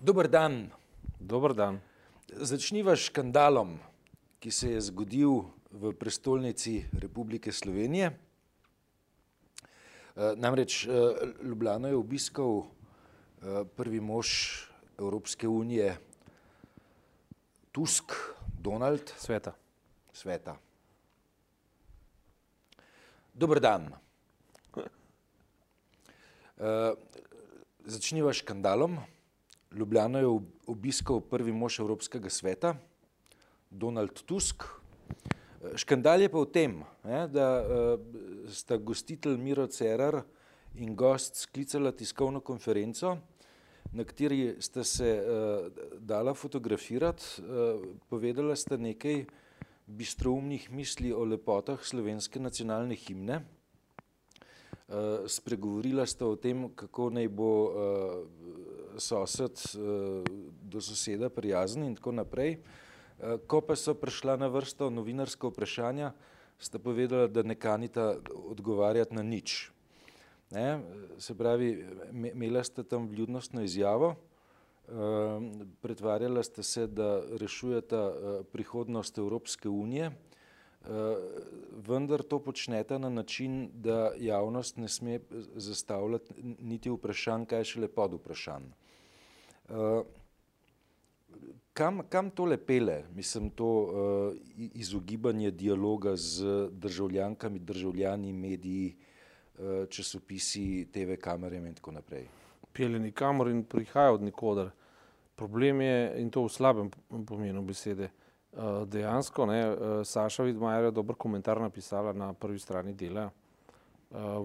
Dober dan. Dober dan. Začniva s škandalom, ki se je zgodil v prestolnici Republike Slovenije. Namreč Ljubljano je obiskal prvi mož Evropske unije Tusk, Donald. Sveta. Sveta. Dober dan. Začniva s škandalom. Ljubljano je obiskal prvi mož Evropskega sveta Donald Tusk. Škandal je pa v tem, ne, da sta gostitelj Miro Cerar in gost sklicala tiskovno konferenco, na kateri sta se dala fotografirati, povedala sta nekaj bistroumnih misli o lepotah slovenske nacionalne himne. Spregovorila sta o tem, kako naj bo sosed do soseda prijazen in tako naprej. Ko pa so prišla na vrsto novinarska vprašanja, sta povedala, da ne kanita odgovarjati na nič. Ne, se pravi, imela sta tam vljudnostno izjavo, pretvarjala sta se, da rešujeta prihodnost Evropske unije, vendar to počneta na način, da javnost ne sme zastavljati niti vprašanj, kaj šele podvprašanj. Kam, kam tole pelje, mislim to izogibanje dialoga z državljankami, državljani, mediji, časopisi, TV-kamerami in tako naprej? Pelje nikamor in prihaja od nikoder. Problem je, in to v slabem pomenu besede, dejansko, ne, Saša Vidmajer je dober komentar napisala na prvi strani Dela.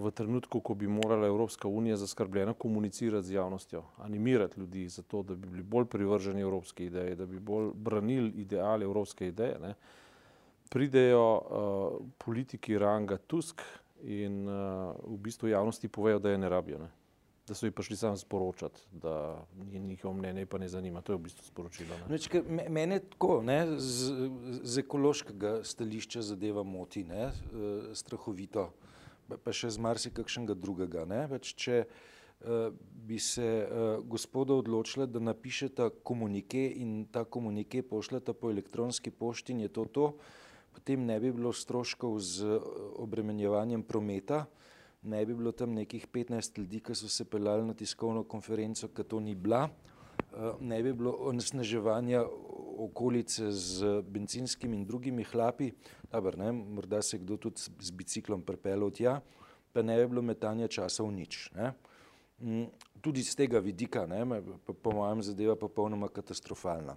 V trenutku, ko bi morala Evropska unija zaskrbljeno komunicirati z javnostjo, animirati ljudi za to, da bi bili bolj privrženi evropski ideji, da bi bolj branili ideale evropske ideje, ne, pridejo politiki ranga Tusk in v bistvu javnosti povejo, da je ne rabijo, ne. Da so ji prišli samo sporočat, da njihovo mnenje pa ne zanima, to je v bistvu sporočilo, ne. Nič, ker mene tako, ne, z z ekološkega stališča zadeva moti, ne, strahovito. Pa še z marsikakšnega drugega, ne, pač če bi se gospoda odločila, da napišeta komunike in ta komunike pošljeta po elektronski pošti in je to to, potem ne bi bilo stroškov z obremenjevanjem prometa, ne bi bilo tam nekih petnajst ljudi, ki so se peljali na tiskovno konferenco, ke to ni bila, ne bi bilo onesnaževanja okolice z bencinskimi in drugimi hlapi, dobro, ne, morda se kdo tudi z biciklom pripeljal tja, pa ne bi bilo metanja časa v nič, ne. Tudi s tega vidika, ne, po mojem zadeva popolnoma katastrofalna.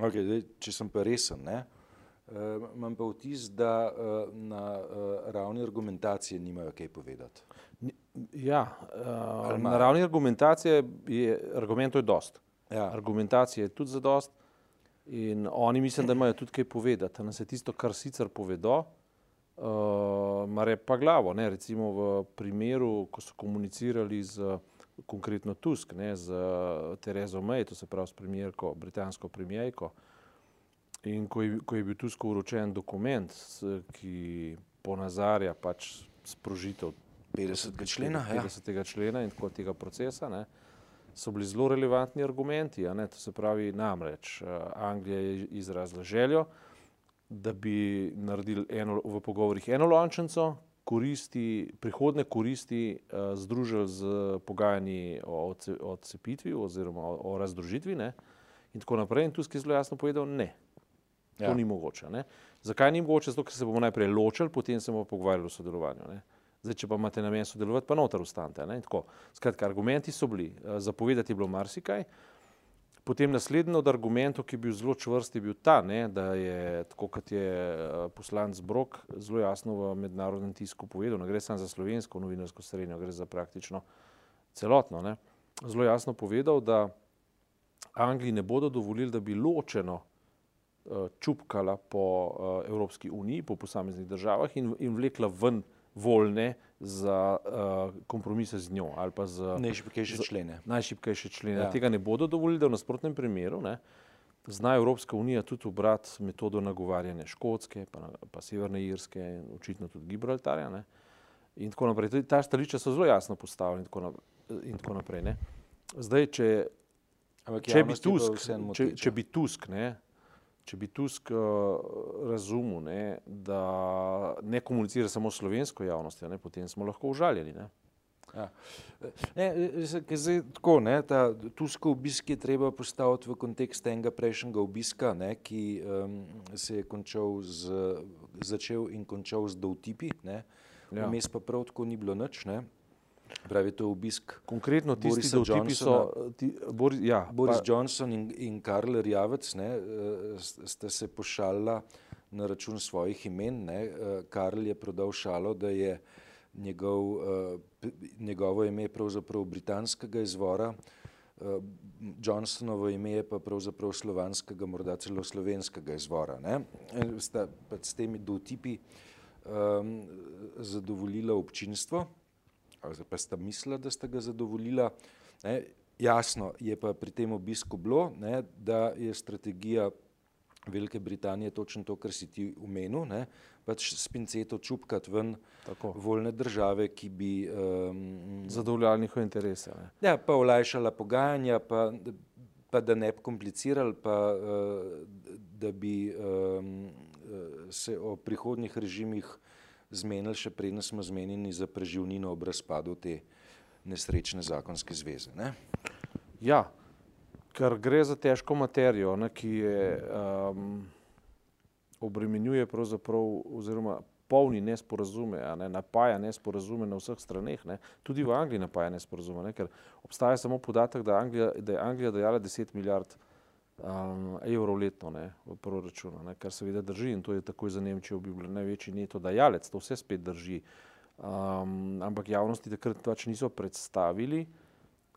Okej, zdaj, če sem pa resen, ne, imam pa vtis, da na ravni argumentacije nimajo kaj povedati. Ja, na ravni argumentacije je, argumentov je dosti. Ja. Argumentacije je tudi zadosti in oni mislim, da imajo tudi kaj povedati, ne, saj tisto, kar sicer povedo, ima rep pa glavo, ne, recimo v primeru, ko so komunicirali s konkretno Tusk, ne, s Thereso May, to se pravi s premierko, britansko premierko, in ko je, ko je bil Tusku vročen dokument, ki ponazarja pač sprožitev Petdesetega člena, ja. Petdesetega člena in tako tega procesa, ne, so bili zelo relevantni argumenti, ne, to se pravi namreč, Anglija je izrazila željo, da bi naredili eno, v pogovorih enolončnico, koristi, prihodnje koristi združili s pogajanji o odcepitvi oziroma o razdružitvi, ne, in tako naprej, in Tusk je zelo jasno povedal: "Ne." To ni mogoče, ne. Zakaj ni mogoče? Zato, ker se bomo najprej ločili, potem se bomo pogovarjali o sodelovanju, ne. Zdaj, če pa imate namen sodelovati, pa noter tako. Skratka, argumenti so bili, za povedati je bilo marsikaj, potem naslednji od argumentov, ki je bil zelo čvrst, je bil ta, ne, da je, tako kot je poslanec Brok zelo jasno v mednarodnem tisku povedal, ne gre samo za slovensko novinarsko srenjo, gre za praktično celotno, ne, zelo jasno povedal, da Angliji ne bodo dovolili, da bi ločeno čupkala po Evropski uniji, po posameznih državah in, in vlekla ven voljne za kompromise z njo ali pa z... Najšibkejše člene. Najšibkejše člene, Ja. tega ne bodo dovolili, da v nasprotnem primeru, ne, zna Evropska unija tudi ubrati metodo nagovarjanja Škotske pa, pa Severne Irske in očitno tudi Gibraltarja, ne, in tako naprej, ta stališča so zelo jasno postavljena in tako in tako naprej, ne. Zdaj, če Ampak če bi Tusk, če, če bi Tusk, ne, če bi Tusk uh, razumel, ne, da ne komunicira samo s slovensko javnostjo, ne, potem smo lahko užaljeni. Ne. Ja. Ne, ker zdaj, tako, ne, ta Tuskov obisk je treba postaviti v kontekst enega prejšnjega obiska, ne, ki um, se je končal z, začel in končal z dovtipi, ne, Ja. vmes pa prav tako ni bilo nič, ne. Pravi, to je obisk Konkretno tisti Borisa dovtipi so, ti, Boris, ja, Boris pa, Johnson in, in Karl Rjavec ne, eh, s- sta se pošalila na račun svojih imen. Ne. Eh, Karl je prodal šalo, da je njegov, eh, njegovo ime pravzaprav britanskega izvora, Johnsonovo ime je pa pravzaprav slovanskega, morda celo slovenskega izvora. Ne. Sta pa s temi dotipi um, zadovoljila občinstvo, pa sta mislila, da sta ga zadovoljila. Ne, jasno je pa pri tem obisku bilo, ne, da je strategija Velike Britanije točno to, kar si ti omenil, ne, pač s pinceto čupkati ven Tako. voljne države, ki bi um, zadovoljali njihove interese. Ne. ja, pa olajšala pogajanja, pa, pa da ne bi komplicirali, pa uh, da bi um, se o prihodnjih režimih zmenili, še preden smo zmenjeni za preživnino ob razpadu te nesrečne zakonske zveze. Ne? Ja, ker gre za težko materijo, ne, ki je um, obremenjuje pravzaprav oziroma polni nesporazume, ne, napaja nesporazume na vseh straneh, ne, tudi v Angliji napaja nesporazume, ne, ker obstaja samo podatek, da, Anglija, da je Anglija dajala 10 milijard um, evrov letno ne, v proračunu, ne, kar seveda drži in to je takoj za Nemčijo bi bil največji neto dajalec, to vse spet drži. Um, ampak javnosti takrat pač niso predstavili,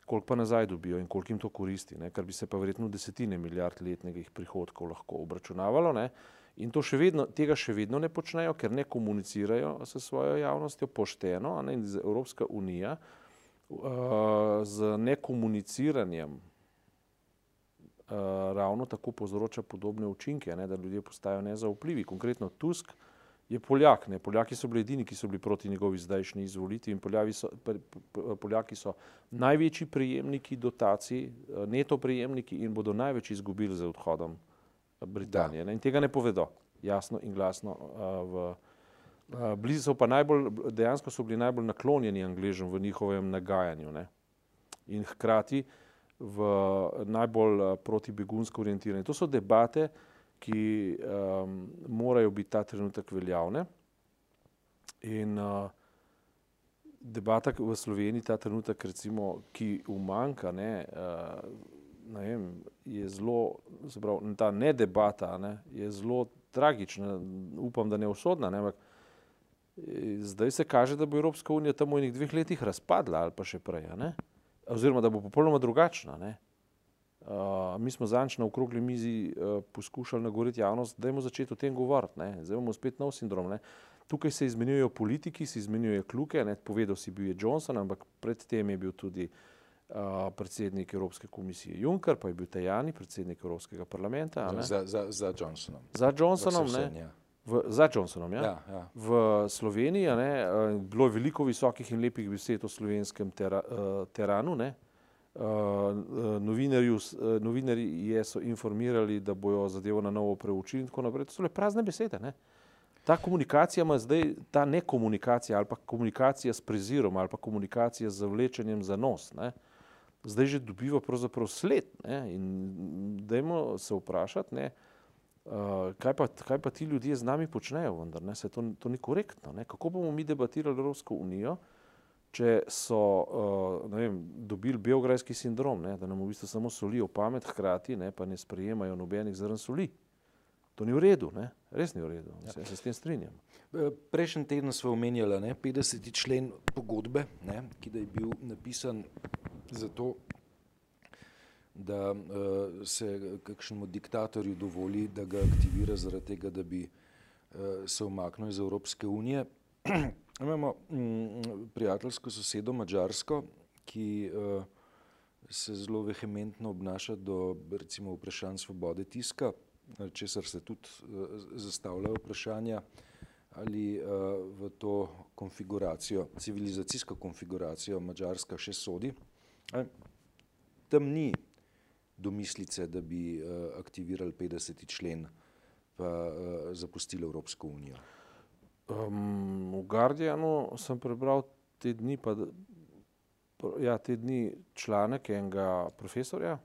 koliko pa nazaj dobijo in koliko jim to koristi, ne, kar bi se pa verjetno desetine milijard letnih prihodkov lahko obračunavalo. Ne. In še vedno, tega še vedno ne počnejo, ker ne komunicirajo s svojo javnostjo pošteno. Ne, Evropska unija uh, z nekomuniciranjem ravno tako povzroča podobne učinke, ne, da ljudje postajajo nezaupljivi. Konkretno Tusk je Poljak. Ne. Poljaki so bili edini, ki so bili proti njegovi zdajšnji izvolitvi in Poljavi so, Poljaki so največji prejemniki dotacij, eh, neto prejemniki in bodo največ izgubili z odhodom Britanije. Ne. In tega ne povedo jasno in glasno. Uh, v, uh, blizu so pa najbolj, dejansko so bili najbolj naklonjeni Angležem v njihovem nagajanju. Ne. In hkrati v najbolj eh, protibegunsko orientirani. To so debate, ki um, morajo biti ta trenutek veljavne. In uh, debata v Sloveniji ta trenutek, recimo, ki umanka, ne, uh, ne vem, je zelo, se pravi, ta ne debata ne, je zelo tragična, upam, da ne usodna, ne, ampak zdaj se kaže, da bo Evropska unija tam v enih dveh letih razpadla ali pa še prej, ne, oziroma da bo popolnoma drugačna. Ne. Uh, mi smo zanč na okrogli mizi uh, poskušali nagoriti javnost, da je začeti o tem govoriti. ne. Zdaj imamo spet nov sindrom. Ne. Tukaj se izmenjujejo politiki, se izmenjujejo kluke. Ne. Povedal si bil je Johnson, ampak predtem je bil tudi uh, predsednik Evropske komisije Juncker, pa je bil Tajani, predsednik Evropskega parlamenta. ne. Za, za, za Johnsonom. Za Johnsonom, Za ne, Susan, ja. V, za Johnsonom, ja. Ja, ja. V Sloveniji ne, eh, bilo je veliko visokih in lepih besed o slovenskem tera, uh, teranu. Ne. Uh, novinarju, eh, novinarji je so informirali, da bojo zadevo na novo preučili in tako naprej. To so le prazne besede. Ne. Ta komunikacija ima zdaj, ta nekomunikacija ali pa komunikacija s prezirom ali pa komunikacija z vlečenjem za nos, ne, zdaj že dobiva pravzaprav sled. Ne, in dajmo se vprašati, ne, Uh, kaj, pa, kaj pa ti ljudje z nami počnejo, vendar ne? Se to, to ni korektno. Ne? Kako bomo mi debatirali Evropsko unijo, če so uh, vem, dobili belgrajski sindrom, ne? da nam v bistvu samo solijo pamet, hkrati ne? pa ne sprejemajo nobenih zrn soli. To ni v redu, ne? res ni v redu. Ja. Se, se s tem strinjam. Eh, Prejšnji teden smo omenjali ne, 50. člen pogodbe, ne, ki je bil napisan zato, da uh, se kakšnemu diktatorju dovoli, da ga aktivira zaradi tega, da bi uh, se umaknil iz Evropske unije. Imamo mm, prijateljsko sosedo Mačarsko, ki uh, se zelo vehementno obnaša do recimo vprašanj svobode tiska, česar se tudi uh, zastavljajo vprašanja ali uh, v to konfiguracijo, civilizacijsko konfiguracijo Mačarska še sodi. Tam ni domislice, da bi uh, aktivirali 50. člen pa uh, zapustili Evropsko unijo? Um, v Guardianu sem prebral te dni, pa, ja, te dni članek enega profesorja.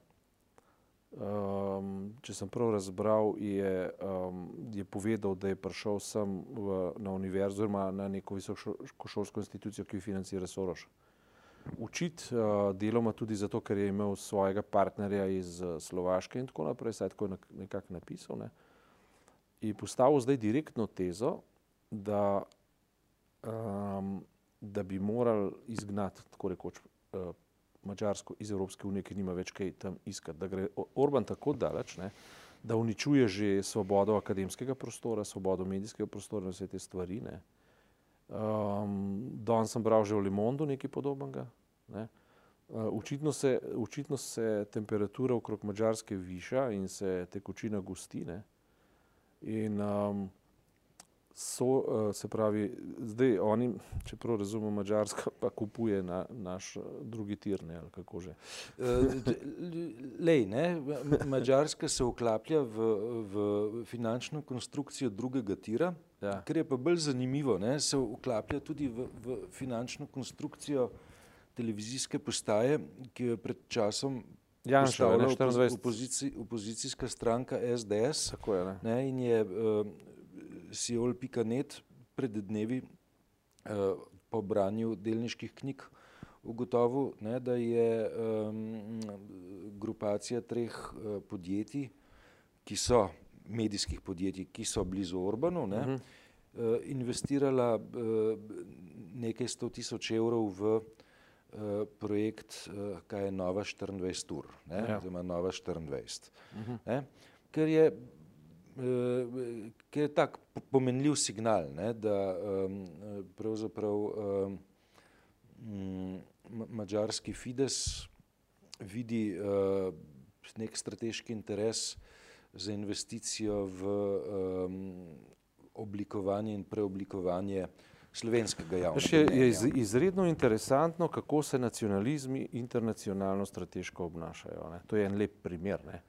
Um, če sem prav razbral, je, um, je povedal, da je prišel sem v, na univerzo, oziroma na neko visokošolsko institucijo, ki jo financira Soroš. Učiti uh, deloma tudi zato, ker je imel svojega partnerja iz uh, Slovaške in tako naprej, saj tako je nekako napisal. Ne. In postavil zdaj direktno tezo, da, um, da bi morali izgnati, tako rekoč, uh, Mačarsko iz Evropske unije, ki nima več kaj tam iskati. Da gre Orban tako daleč, ne, da uničuje že svobodo akademskega prostora, svobodo medijskega prostora in vse te stvari. Um, Danes sem bral že v Limondu nekaj podobnega. Ne. Uh, očitno, se, očitno se temperatura okrog Mačarske viša in se tekočina gosti. Ne. In um, so, uh, se pravi, zdaj oni, čeprav razumemo, Mačarska pa kupuje na, naš uh, drugi tir, ne, ali kako že. Eh, lej, ne, Mačarska se vklaplja v, v finančno konstrukcijo drugega tira, ja. kar je pa bolj zanimivo, ne, se vklaplja tudi v, v finančno konstrukcijo televizijske postaje, ki je pred časom Janša, ne, opozici, opozicijska stranka SDS. Tako je, ne. Ne, in je uh, Siol.net pred dnevi uh, po branju delniških knjig ugotovil, ne, da je um, grupacija treh uh, podjetij, ki so medijskih podjetij, ki so blizu Orbanu, ne, uh -huh. uh, investirala uh, nekaj sto tisoč evrov v uh, projekt, uh, kaj je Nova 24 ur, ne, ja. oziroma Nova 24. Uh -huh. ne, ker je Ki je tak pomenljiv signal, ne, da um, pravzaprav um, mađarski Fides vidi uh, nek strateški interes za investicijo v um, oblikovanje in preoblikovanje slovenskega javnega. Je, je iz, izredno interesantno, kako se nacionalizmi internacionalno strateško obnašajo. Ne. To je en lep primer. Ne.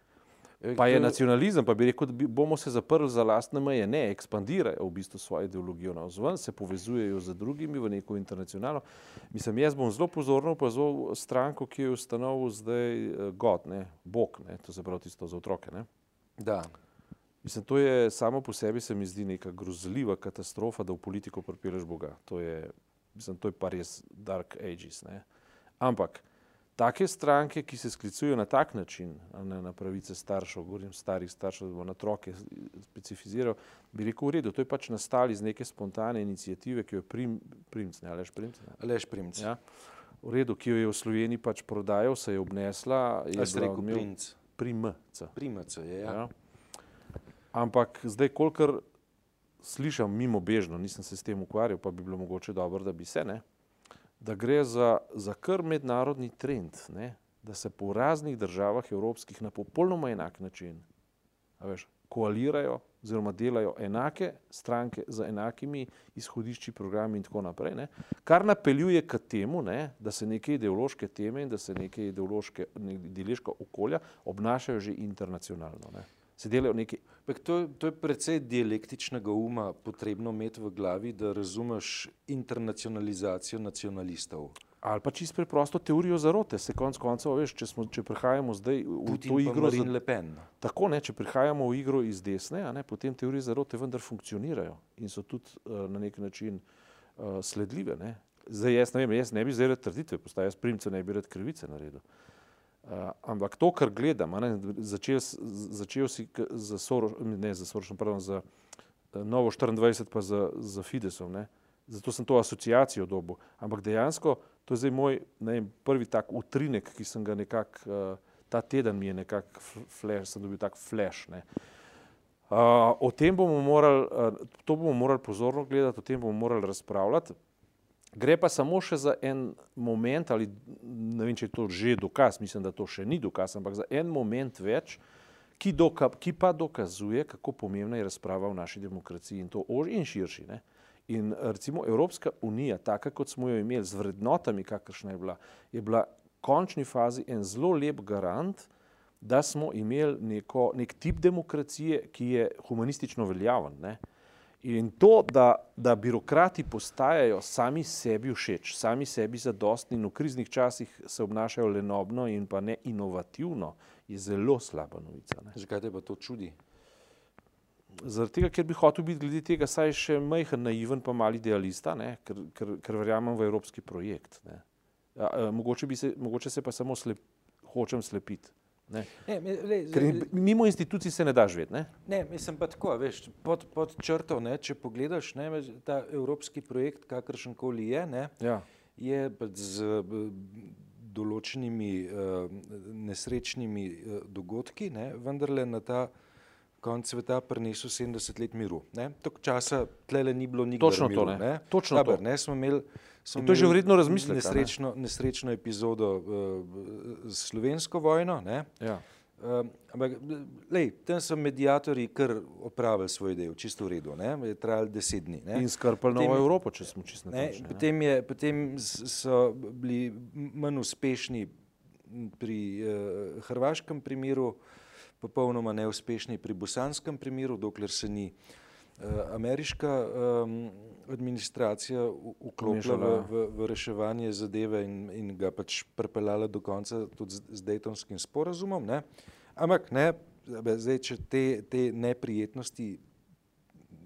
Pa je nacionalizem, pa bi rekel, da bomo se zaprli za lastne meje. Ne, ekspandirajo v bistvu svojo ideologijo na vzven, se povezujejo z drugimi v neko internacionalno. Mislim, jaz bom zelo pozorno opazoval stranko, ki je ustanovil zdaj eh, God, ne, Bog, ne, to se pravi tisto za otroke. Ne. Da. Mislim, to je samo po sebi se mi zdi neka grozljiva katastrofa, da v politiko pripeleš Boga. To je, mislim, to je pa res dark ages. Ne. Ampak, Take stranke, ki se sklicujejo na tak način, ne, na pravice staršev, govorim starih staršev, da bo na otroke specificiral, bi rekel, v redu, to je pač nastali iz neke spontane inicijative, ki jo je prim, primc, ne, Aleš Primc. Ne. Aleš Primc. Ja, v redu, ki jo je v Sloveniji pač prodajal, se je obnesla. Je se rekel Primc. Primc. Primc, je, ja. ja. Ampak zdaj, kolikor slišam mimo bežno, nisem se s tem ukvarjal, pa bi bilo mogoče dobro, da bi se, ne, da gre za, za kar mednarodni trend, ne? da se po raznih državah evropskih na popolnoma enak način veš, koalirajo oziroma delajo enake stranke z enakimi izhodišči, programi in tako naprej, ne? kar napeljuje k temu, ne? da se neke ideološke teme in da se neke ideološke, ideološka okolja obnašajo že internacionalno. Ne? Se delajo neki. To, to je precej dialektičnega uma potrebno imeti v glavi, da razumeš internacionalizacijo nacionalistov. Ali pa čisto preprosto teorijo zarote. Se konc koncev, veš, če, smo, če prihajamo zdaj v Putin to igro. Za, tako ne, če prihajamo v igro iz desne, ne, potem teorije zarote vendar funkcionirajo in so tudi uh, na nek način uh, sledljive. Ne. Zdaj jaz ne vem, jaz ne bi zdaj rad trditve, postaje jaz primce ne bi rad krivice naredil. Uh, ampak to, kar gledam, ne, začel, začel si za Soros, ne za Soros, pardon, za uh, Novo 24, pa za, za Fidesom, ne. zato sem to asociacijo dobil. Ampak dejansko, to je zdaj moj ne, prvi tak utrinek, ki sem ga nekako, uh, ta teden mi je nekako flash, sem dobil tak flash. Ne. Uh, o tem bomo morali, uh, to bomo morali pozorno gledati, o tem bomo morali razpravljati. Gre pa samo še za en moment, ali ne vem, če je to že dokaz, mislim, da to še ni dokaz, ampak za en moment več, ki, doka, ki pa dokazuje, kako pomembna je razprava v naši demokraciji in to oži in širši. Ne? In recimo Evropska unija, taka kot smo jo imeli, z vrednotami, kakršna je bila, je bila v končni fazi en zelo lep garant, da smo imeli neko, nek tip demokracije, ki je humanistično veljaven. Ne? In to, da, da birokrati postajajo sami sebi všeč, sami sebi zadostni in v kriznih časih se obnašajo lenobno in pa ne inovativno, je zelo slaba novica. Ne? Zakaj te pa to čudi? Zaradi tega, ker bi hotel biti glede tega saj še majhen, naiven, pa mali idealista, ne? ker, ker, ker verjamem v evropski projekt. Ne? Ja, mogoče, se, mogoče se pa samo slep, hočem slepiti. Ne. Ne, le, Ker mimo institucij se ne da živeti. Ne? ne, mislim pa tako, veš, pod, pod črto, ne, če pogledaš, ne, ta evropski projekt, kakršen koli je, ne, Ja. je pač z določenimi uh, nesrečnimi uh, dogodki, ne, vendarle na ta konc sveta prinesel 70 let miru. Ne. Tok časa tlele ni bilo nikdar Točno to, miru. ne. Ne. Točno Dobar, to. Ne, smo imeli, In to je že vredno razmisleka, ne. Nesrečno, nesrečno epizodo uh, s slovensko vojno. Ne. Ja. Um, ampak, lej, tam so medijatorji kar opravili svoj del, čisto v redu, ne, je trajalo deset dni. Ne. In skrpali novo Evropo, če smo čisto natančni. ne. potem, je, potem so bili manj uspešni pri uh, hrvaškem primeru, popolnoma neuspešni pri bosanskem primeru, dokler se ni uh, ameriška um, administracija vklopila v, Vmešala. v, v reševanje zadeve in, in ga pač pripeljala do konca tudi z, z Daytonskim sporazumom. Ne. Ampak ne, zdaj, če te, te neprijetnosti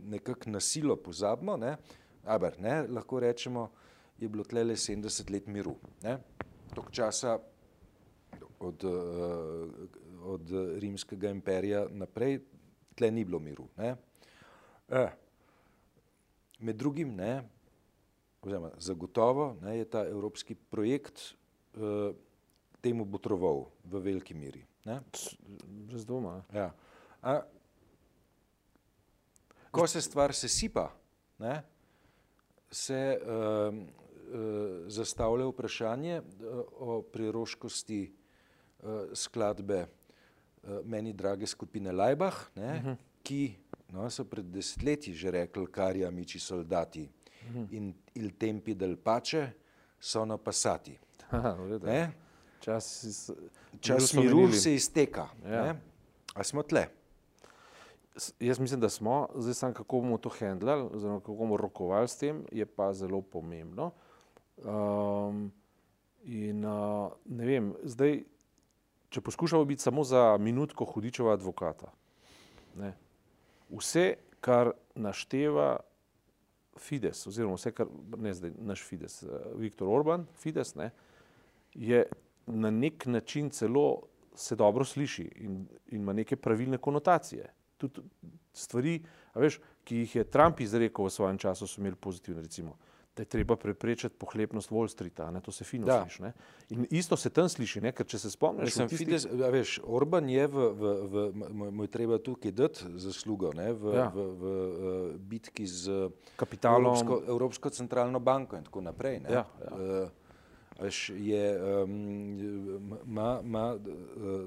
nekako na silo pozabimo, ne, aber, ne, lahko rečemo, je bilo tlele 70 let miru. Ne. Tok časa od, uh, od rimskega imperija naprej tle ni bilo miru. Ne. Eh, med drugim, ne, oziroma zagotovo ne, je ta evropski projekt uh, temu botroval v veliki meri. Ne. Brez dvoma. Ja. A, ko se stvar sesipa, ne, se uh, uh, zastavlja vprašanje uh, o priroškosti uh, skladbe uh, meni drage skupine Lajbah, ne, uh -huh. ki no, so pred desetletji že rekli, kar je amici soldati -huh. in il tempi del pace sono passati. Aha. Ne. Čas, iz- Čas miru se izteka. Ja. Ne. A smo tle? Jaz mislim, da smo, zdaj samo kako bomo to handlali, oziroma kako bomo rokovali s tem, je pa zelo pomembno. Um, in uh, ne vem, zdaj, če poskušamo biti samo za minutko hudičeva advokata, ne, vse, kar našteva Fides, oziroma vse, kar ne zdaj naš Fides, uh, Viktor Orban, Fides, ne, je na nek način celo se dobro sliši in, in ima neke pravilne konotacije. Tudi stvari, veš, ki jih je Trump izrekel v svojem času, so imeli pozitivne. Recimo, da je treba preprečiti pohlepnost Wall Streeta, ne, to se fino Da. sliši. Ne. In isto se tam sliši, ne, ker če se spomniš, v tistih- Fides, a veš, Orban je v, v, v mu- je treba tukaj dati zaslugo ne, v, Ja. ja. v, v, v bitki z kapitalom, Evropsko, Evropsko centralno banko in tako naprej. Ne. Ja, ja. Uh, veš, je, um, ima, ima uh,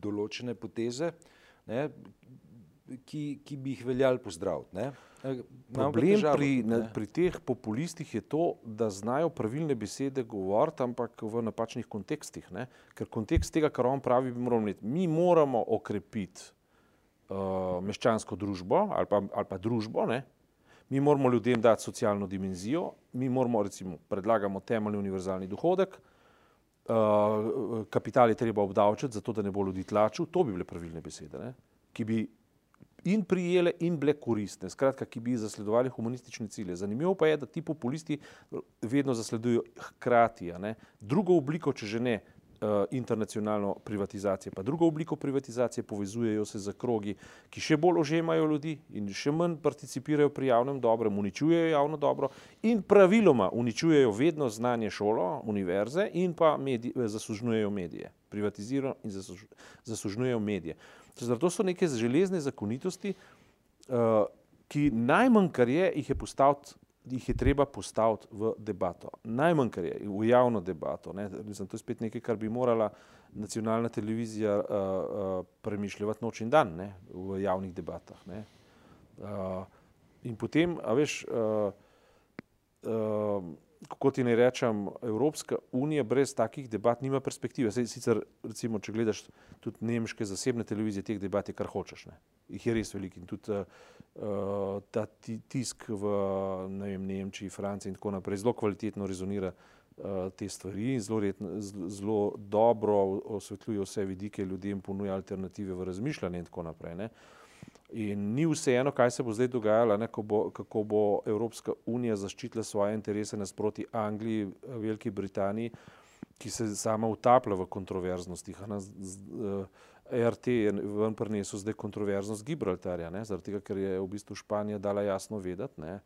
določene poteze, ne, ki, ki bi jih veljali pozdraviti. ne. Pa Problem težavo pri, ne. pri teh populistih je to, da znajo pravilne besede govoriti, ampak v napačnih kontekstih. Ne? Ker kontekst tega, kar on pravi, bi morali imeti. Mi moramo okrepiti uh, meščansko družbo ali pa, ali pa družbo, ne? mi moramo ljudem dati socialno dimenzijo, mi moramo, recimo, predlagamo temeljni univerzalni dohodek, uh, kapital je treba obdavčiti, zato da ne bo ljudi tlačil. To bi bile pravilne besede, ne? ki bi in prijele, in bile koristne, skratka, ki bi zasledovali humanistične cilje. Zanimivo pa je, da ti populisti vedno zasledujejo hkrati drugo obliko, če že ne uh, internacionalno privatizacijo, pa drugo obliko privatizacije, povezujejo se z krogi, ki še bolj ožemajo ljudi in še manj participirajo pri javnem dobrem, uničujejo javno dobro in praviloma uničujejo vedno znanje šolo, univerze in pa medij, zasužnjujejo medije. Privatizirajo in zasuž, zasužnjujejo medije. Zato so neke železne zakonitosti, uh, ki najmanj, kar je, jih je postaviti. Jih je treba postaviti v debato. Najmanj, kar je, v javno debato. Ne. Mislim, to je spet nekaj, kar bi morala nacionalna televizija uh, uh, premišljati noč in dan ne, v javnih debatah. Ne. Uh, in potem, a veš, uh, uh, kako ti naj rečem, Evropska unija brez takih debat nima perspektive. Sej, sicer, recimo, če gledaš tudi nemške zasebne televizije, teh debat je kar hočeš. Ne? Jih je res veliko in tudi uh, ta tisk v ne vem, Nemčiji, Franciji in tako naprej zelo kvalitetno rezonira uh, te stvari in zelo, redno, zelo dobro osvetljuje vse vidike, ljudem ponuja alternative v razmišljanju in tako naprej. Ne? In ni vseeno, kaj se bo zdaj dogajalo, ne, bo, kako bo Evropska unija zaščitila svoje interese nasproti Angliji, Veliki Britaniji, ki se sama utaplja v kontroverznostih. Ne, z, z, RT je ven prinesel zdaj kontroverznost Gibraltarja, ne, zaradi tega, ker je v bistvu Španija dala jasno vedeti. Ne,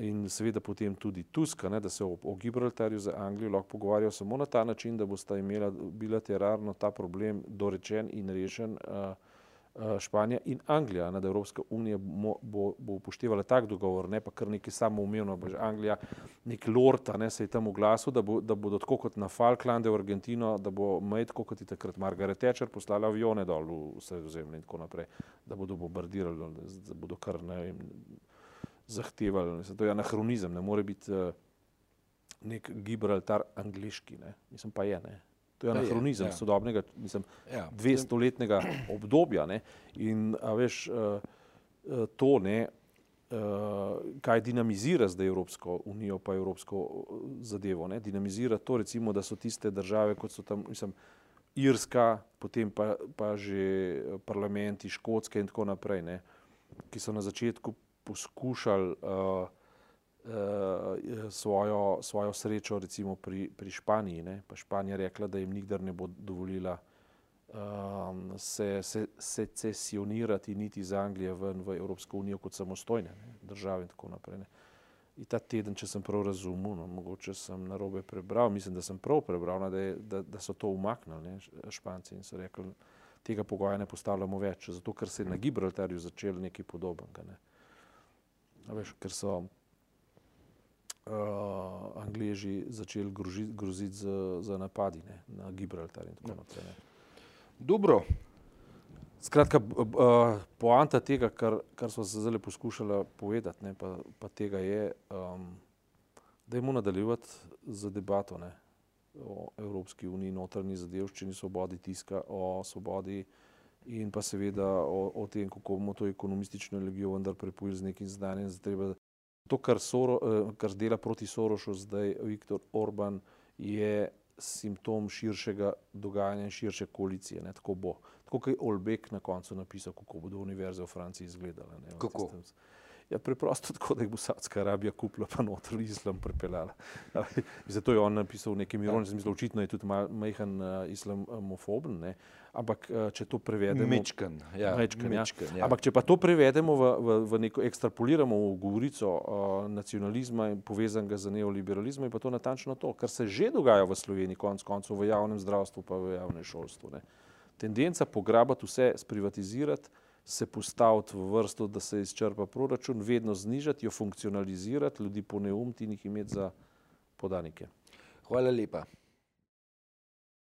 in seveda potem tudi Tuska, ne, da se o, o Gibraltarju za Anglijo lahko pogovarjajo samo na ta način, da bosta imela bilateralno ta problem dorečen in rešen. Eh, Španija in Anglija, da Evropska unija bo, bo, bo upoštevala tak dogovor, ne pa kar nekaj samoumevno, pa že Anglija, nek lorta, ne, se je tam v glasu, da, bo, da bodo tako kot na Falklande v Argentino, da bo med, kot je takrat Margaret Thatcher poslala avione dol v sredozemlje in tako naprej, da bodo bombardirali, da bodo kar ne vem, zahtevali. Ne, to je anahronizem, ne more biti uh, nek Gibraltar angliški, ne, mislim pa je, ne. To je anahronizem ja. sodobnega, mislim, ja. dvestoletnega obdobja. Ne? In veš, uh, to, ne, uh, kaj dinamizira zdaj Evropsko unijo, pa Evropsko zadevo. Ne? Dinamizira to, recimo, da so tiste države, kot so tam, mislim, Irska, potem pa, pa že parlamenti Škotske in tako naprej, ne? ki so na začetku poskušali uh, svojo, svojo srečo recimo pri, pri Španiji. Ne? Pa Španija rekla, da jim nikdar ne bo dovolila um, se, se, se cesionirati niti iz Anglije ven v Evropsko unijo kot samostojne ne? države in tako naprej. Ne? In ta teden, če sem prav razumel, no, mogoče sem na robe prebral, mislim, da sem prav prebral, no, da, je, da, da so to umaknili ne, Španci in so rekli, tega pogoja ne postavljamo več, zato ker se je na Gibraltarju začel nekaj podobnega. Ne. Veš, ker so uh, Angliji začeli groziti z, z napadi ne, na Gibraltar in tako ja. naprej. Dobro. Skratka, uh, poanta tega, kar, kar smo se zdaj poskušali povedati, ne, pa, pa tega je, um, da je mu nadaljevati z debato ne, o Evropski uniji, notrni zadevščini, svobodi tiska, o svobodi in pa seveda o, o tem, kako bomo to ekonomistično legijo vendar prepojili z nekim znanjem, da treba To, kar, Soro, eh, kar dela proti Sorošu zdaj Viktor Orban, je simptom širšega dogajanja in širše koalicije. Ne? Tako bo. Tako kot je Olbek na koncu napisal, kako bodo univerze v Franciji izgledale. Ne? Kako? Ja, preprosto tako, da jih bo Saudska Arabija kupila, pa noter islam pripeljala. Zato je on napisal v nekem ironičnem smislu, očitno je tudi majhen uh, islamofoben. Ne? Ampak uh, če to prevedemo. Mečken, ja. Mečken, ja. Mečken, ja. Ampak če pa to prevedemo v, v, v neko ekstrapoliramo v govorico uh, nacionalizma in povezanega z neoliberalizmom, je pa to natančno to, kar se že dogaja v Sloveniji, konc koncev v javnem zdravstvu, pa v javnem šolstvu. Ne? Tendenca pograbati vse, sprivatizirati se postaviti v vrsto, da se izčrpa proračun, vedno znižati, jo funkcionalizirati, ljudi poneumiti in jih imeti za podanike. Hvala lepa.